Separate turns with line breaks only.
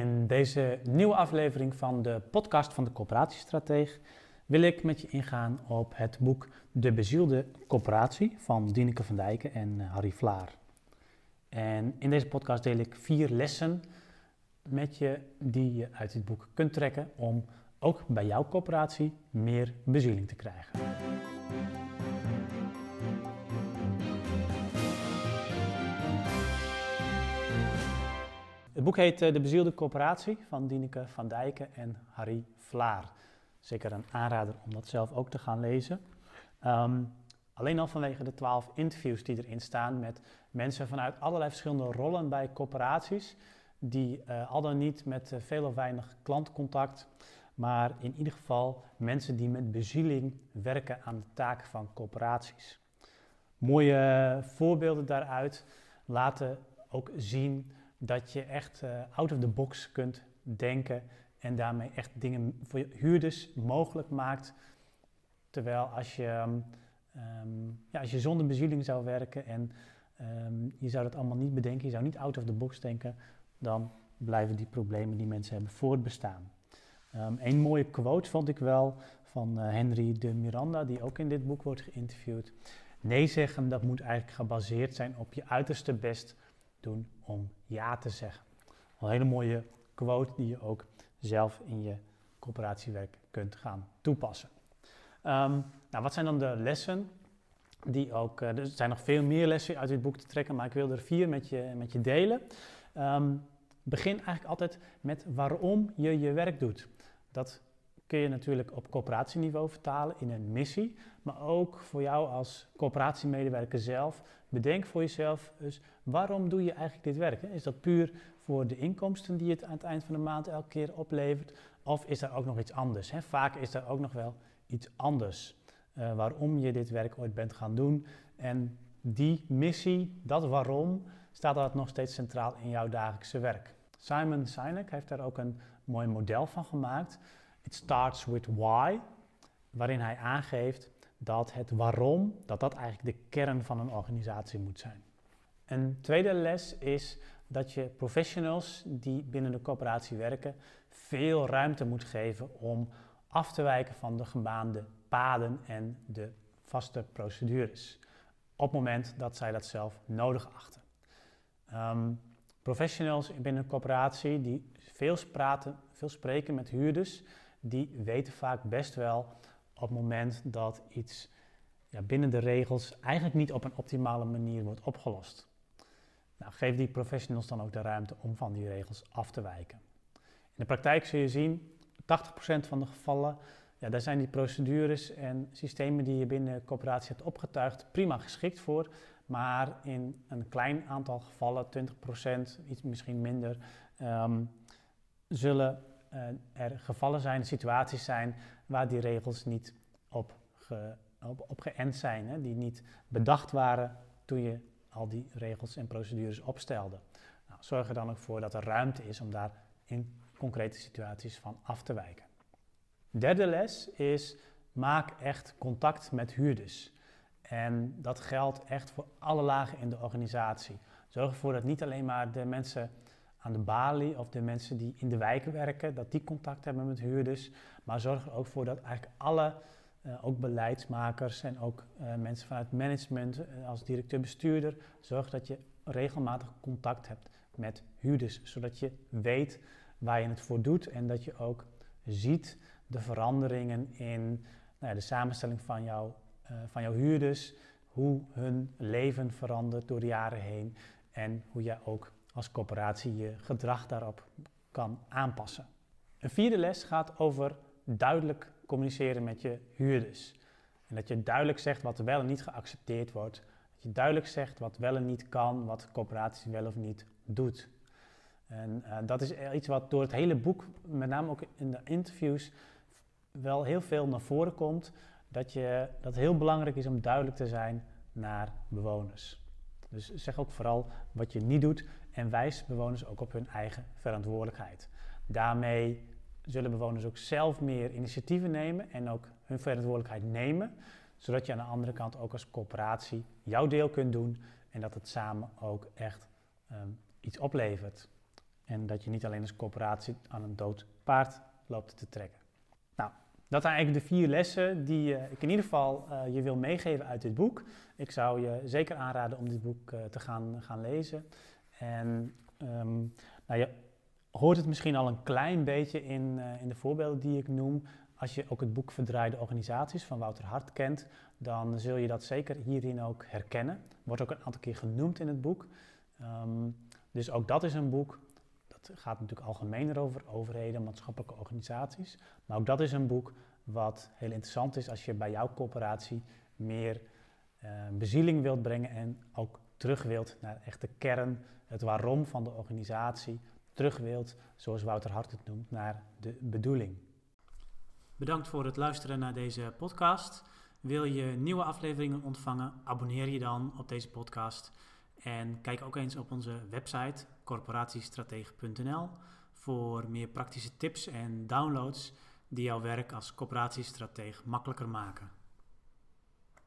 In deze nieuwe aflevering van de podcast van de Coöperatiestrateeg wil ik met je ingaan op het boek De Bezielde Coöperatie van Dieneke van Dijken en Harry Vlaar. En in deze podcast deel ik vier lessen met je die je uit dit boek kunt trekken om ook bij jouw coöperatie meer bezieling te krijgen. Het boek heet eh, De Bezielde Coöperatie van Dieneke van Dijken en Harry Vlaar. Zeker een aanrader om dat zelf ook te gaan lezen. Ehm, alleen al vanwege de twaalf interviews die erin staan met mensen vanuit allerlei verschillende rollen bij coöperaties. Die uh, al dan niet met uh, veel of weinig klantcontact, maar in ieder geval mensen die met bezieling werken aan de taken van coöperaties. Mooie voorbeelden daaruit laten ook zien dat je echt uh, out of the box kunt denken en daarmee echt dingen voor je huurders mogelijk maakt. Terwijl als je, um, ja, als je zonder bezieling zou werken en um, je zou dat allemaal niet bedenken, je zou niet out of the box denken, dan blijven die problemen die mensen hebben voortbestaan. Um, een mooie quote vond ik wel van uh, Henry de Miranda, die ook in dit boek wordt geïnterviewd. Nee zeggen, dat moet eigenlijk gebaseerd zijn op je uiterste best doen om ja te zeggen. Een hele mooie quote die je ook zelf in je coöperatiewerk kunt gaan toepassen. Um, nou, wat zijn dan de lessen? Die ook, uh, er zijn nog veel meer lessen uit dit boek te trekken, maar ik wil er vier met je, met je delen. Um, begin eigenlijk altijd met waarom je je werk doet. Dat kun je natuurlijk op coöperatieniveau vertalen in een missie, maar ook voor jou als coöperatiemedewerker zelf. Bedenk voor jezelf dus waarom doe je eigenlijk dit werk? Is dat puur voor de inkomsten die het aan het eind van de maand elke keer oplevert? Of is er ook nog iets anders? Vaak is er ook nog wel iets anders uh, waarom je dit werk ooit bent gaan doen. En die missie, dat waarom, staat dat nog steeds centraal in jouw dagelijkse werk. Simon Sinek heeft daar ook een mooi model van gemaakt. It starts with why, waarin hij aangeeft dat het waarom, dat dat eigenlijk de kern van een organisatie moet zijn. Een tweede les is dat je professionals die binnen de coöperatie werken veel ruimte moet geven om af te wijken van de gebaande paden en de vaste procedures. Op het moment dat zij dat zelf nodig achten. Um, professionals binnen een coöperatie die veel, praten, veel spreken met huurders, die weten vaak best wel op het moment dat iets ja, binnen de regels eigenlijk niet op een optimale manier wordt opgelost. Nou, geef die professionals dan ook de ruimte om van die regels af te wijken. In de praktijk zul je zien, 80% van de gevallen, ja, daar zijn die procedures en systemen die je binnen de coöperatie hebt opgetuigd prima geschikt voor. Maar in een klein aantal gevallen, 20%, iets misschien minder, um, zullen er gevallen zijn, situaties zijn waar die regels niet op, op, op geënt zijn, hè, die niet bedacht waren toen je al die regels en procedures opstelde. Nou, zorg er dan ook voor dat er ruimte is om daar in concrete situaties van af te wijken. Derde les is maak echt contact met huurders. En dat geldt echt voor alle lagen in de organisatie. Zorg ervoor dat niet alleen maar de mensen aan de balie of de mensen die in de wijken werken, dat die contact hebben met huurders. Maar zorg er ook voor dat eigenlijk alle, uh, ook beleidsmakers en ook uh, mensen vanuit management uh, als directeur-bestuurder, zorg dat je regelmatig contact hebt met huurders, zodat je weet waar je het voor doet en dat je ook ziet de veranderingen in nou ja, de samenstelling van, jou, van jouw huurders, hoe hun leven verandert door de jaren heen en hoe jij ook als coöperatie je gedrag daarop kan aanpassen. Een vierde les gaat over duidelijk communiceren met je huurders. En dat je duidelijk zegt wat wel en niet geaccepteerd wordt. Dat je duidelijk zegt wat wel en niet kan, wat coöperatie wel of niet doet. En uh, dat is iets wat door het hele boek, met name ook in de interviews, wel heel veel naar voren komt. Dat, je, dat heel belangrijk is om duidelijk te zijn naar bewoners. Dus zeg ook vooral wat je niet doet en wijs bewoners ook op hun eigen verantwoordelijkheid. Daarmee zullen bewoners ook zelf meer initiatieven nemen en ook hun verantwoordelijkheid nemen, zodat je aan de andere kant ook als coöperatie jouw deel kunt doen en dat het samen ook echt um, iets oplevert. En dat je niet alleen als corporatie aan een dood paard loopt te trekken. Nou, dat zijn eigenlijk de vier lessen die ik in ieder geval je wil meegeven uit dit boek. Ik zou je zeker aanraden om dit boek te gaan, gaan lezen. En ehm, nou, je hoort het misschien al een klein beetje in, in de voorbeelden die ik noem. Als je ook het boek Verdraaide Organisaties van Wouter Hart kent, dan zul je dat zeker hierin ook herkennen. Wordt ook een aantal keer genoemd in het boek. Ehm, dus ook dat is een boek. Dat gaat natuurlijk algemener over overheden, maatschappelijke organisaties. Maar ook dat is een boek wat heel interessant is als je bij jouw corporatie meer uh, bezieling wilt brengen en ook terug wilt naar echt de kern, het waarom van de organisatie. Terug wilt, zoals Wouter Hart het noemt, naar de bedoeling. Bedankt voor het luisteren naar deze podcast. Wil je nieuwe afleveringen ontvangen? Abonneer je dan op deze podcast. En kijk ook eens op onze website corporatiestratege.nl voor meer praktische tips en downloads die jouw werk als corporatiestratege makkelijker maken.